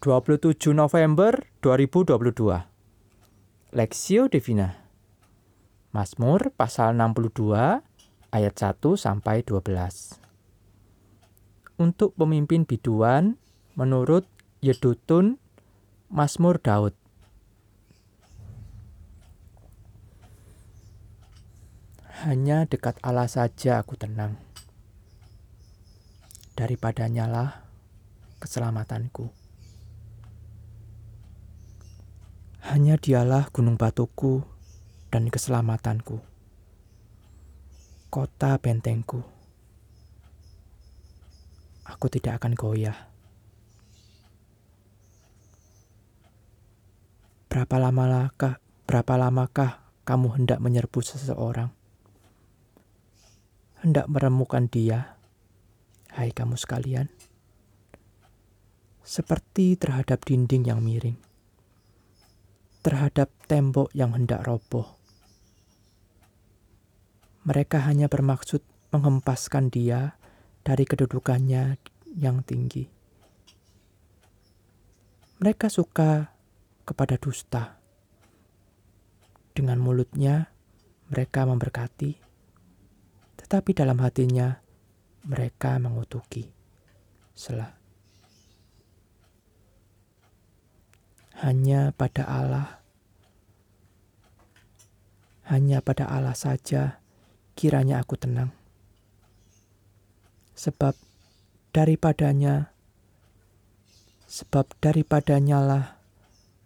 27 November 2022 Lexio Divina Mazmur pasal 62 ayat 1 sampai 12 Untuk pemimpin biduan menurut Yedutun Mazmur Daud Hanya dekat Allah saja aku tenang. Daripadanya lah keselamatanku. Hanya dialah gunung batuku dan keselamatanku. Kota bentengku. Aku tidak akan goyah. Berapa lamakah, berapa lamakah kamu hendak menyerbu seseorang? hendak meremukan dia, hai kamu sekalian, seperti terhadap dinding yang miring, terhadap tembok yang hendak roboh. Mereka hanya bermaksud menghempaskan dia dari kedudukannya yang tinggi. Mereka suka kepada dusta. Dengan mulutnya, mereka memberkati tetapi dalam hatinya mereka mengutuki. Selah. Hanya pada Allah, hanya pada Allah saja kiranya aku tenang. Sebab daripadanya, sebab daripadanya lah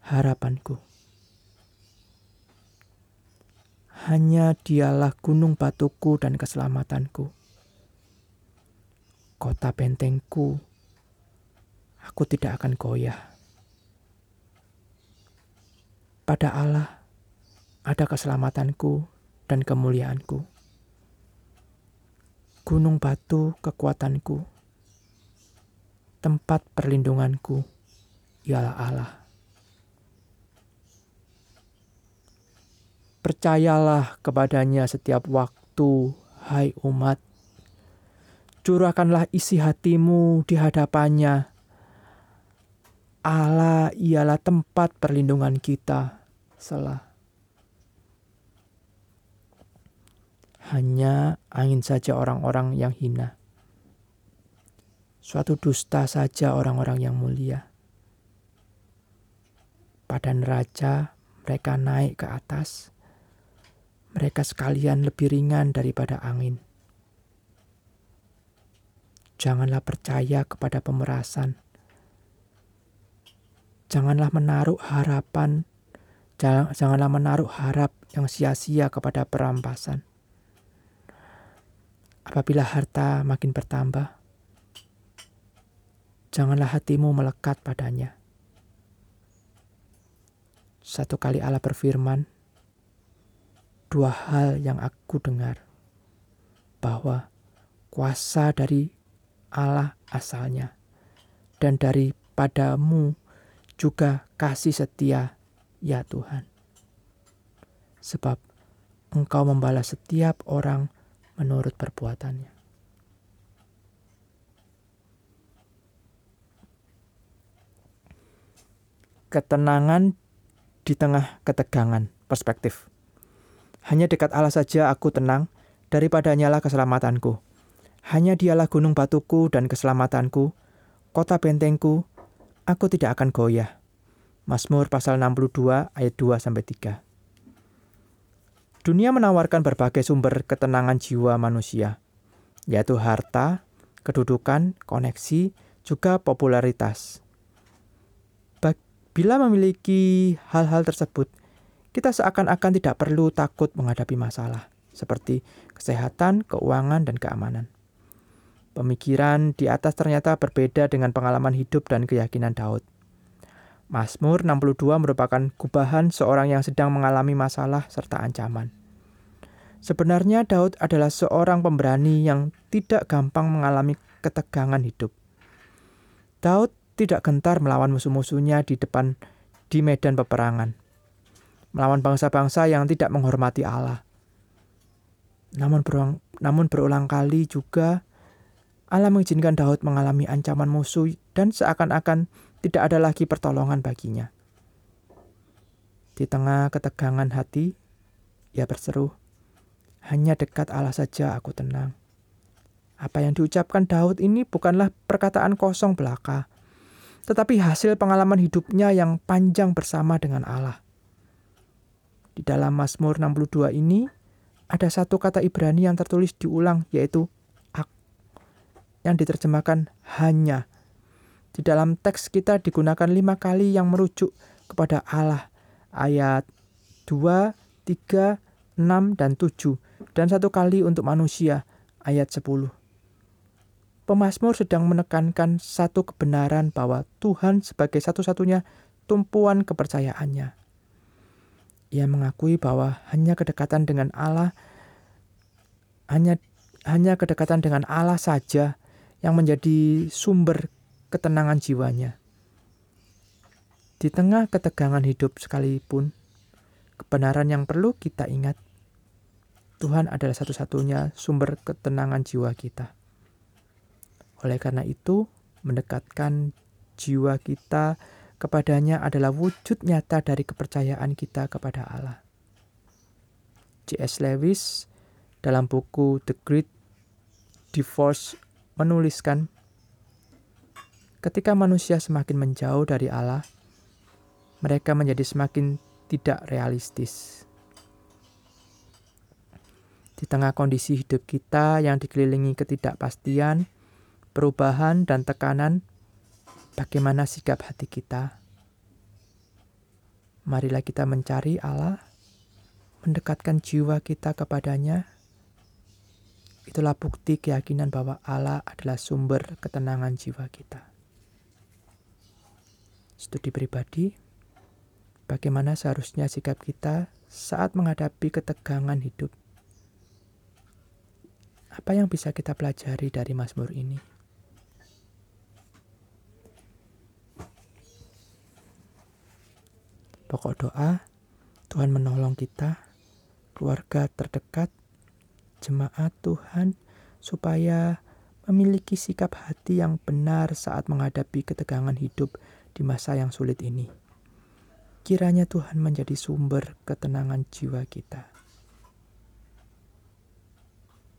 harapanku. Hanya dialah gunung batuku dan keselamatanku. Kota bentengku, aku tidak akan goyah. Pada Allah ada keselamatanku dan kemuliaanku. Gunung batu kekuatanku, tempat perlindunganku ialah Allah. Percayalah kepadanya setiap waktu, hai umat. Curahkanlah isi hatimu di hadapannya. Allah ialah tempat perlindungan kita. Selah. Hanya angin saja orang-orang yang hina. Suatu dusta saja orang-orang yang mulia. Pada neraca mereka naik ke atas mereka sekalian lebih ringan daripada angin. Janganlah percaya kepada pemerasan. Janganlah menaruh harapan, janganlah menaruh harap yang sia-sia kepada perampasan. Apabila harta makin bertambah, janganlah hatimu melekat padanya. Satu kali Allah berfirman, dua hal yang aku dengar bahwa kuasa dari Allah asalnya dan daripadamu juga kasih setia ya Tuhan. Sebab engkau membalas setiap orang menurut perbuatannya. Ketenangan di tengah ketegangan perspektif. Hanya dekat Allah saja aku tenang, daripadanya lah keselamatanku. Hanya dialah gunung batuku dan keselamatanku, kota bentengku, aku tidak akan goyah. Mazmur pasal 62 ayat 2 sampai 3. Dunia menawarkan berbagai sumber ketenangan jiwa manusia, yaitu harta, kedudukan, koneksi, juga popularitas. Bila memiliki hal-hal tersebut, kita seakan-akan tidak perlu takut menghadapi masalah seperti kesehatan, keuangan, dan keamanan. Pemikiran di atas ternyata berbeda dengan pengalaman hidup dan keyakinan Daud. Mazmur 62 merupakan gubahan seorang yang sedang mengalami masalah serta ancaman. Sebenarnya Daud adalah seorang pemberani yang tidak gampang mengalami ketegangan hidup. Daud tidak gentar melawan musuh-musuhnya di depan di medan peperangan melawan bangsa-bangsa yang tidak menghormati Allah. Namun berulang, namun berulang kali juga Allah mengizinkan Daud mengalami ancaman musuh dan seakan-akan tidak ada lagi pertolongan baginya. Di tengah ketegangan hati, ia berseru, "Hanya dekat Allah saja aku tenang." Apa yang diucapkan Daud ini bukanlah perkataan kosong belaka, tetapi hasil pengalaman hidupnya yang panjang bersama dengan Allah. Di dalam Mazmur 62 ini, ada satu kata Ibrani yang tertulis diulang, yaitu yang diterjemahkan hanya. Di dalam teks kita digunakan lima kali yang merujuk kepada Allah, ayat 2, 3, 6, dan 7, dan satu kali untuk manusia, ayat 10. Pemasmur sedang menekankan satu kebenaran bahwa Tuhan sebagai satu-satunya tumpuan kepercayaannya. Ia mengakui bahwa hanya kedekatan dengan Allah hanya hanya kedekatan dengan Allah saja yang menjadi sumber ketenangan jiwanya. Di tengah ketegangan hidup sekalipun, kebenaran yang perlu kita ingat, Tuhan adalah satu-satunya sumber ketenangan jiwa kita. Oleh karena itu, mendekatkan jiwa kita kepadanya adalah wujud nyata dari kepercayaan kita kepada Allah. C.S. Lewis dalam buku The Great Divorce menuliskan, ketika manusia semakin menjauh dari Allah, mereka menjadi semakin tidak realistis. Di tengah kondisi hidup kita yang dikelilingi ketidakpastian, perubahan, dan tekanan, bagaimana sikap hati kita? Marilah kita mencari Allah, mendekatkan jiwa kita kepadanya. Itulah bukti keyakinan bahwa Allah adalah sumber ketenangan jiwa kita. Studi pribadi, bagaimana seharusnya sikap kita saat menghadapi ketegangan hidup. Apa yang bisa kita pelajari dari Mazmur ini? Pokok doa, Tuhan menolong kita, keluarga terdekat, jemaat Tuhan, supaya memiliki sikap hati yang benar saat menghadapi ketegangan hidup di masa yang sulit ini. Kiranya Tuhan menjadi sumber ketenangan jiwa kita.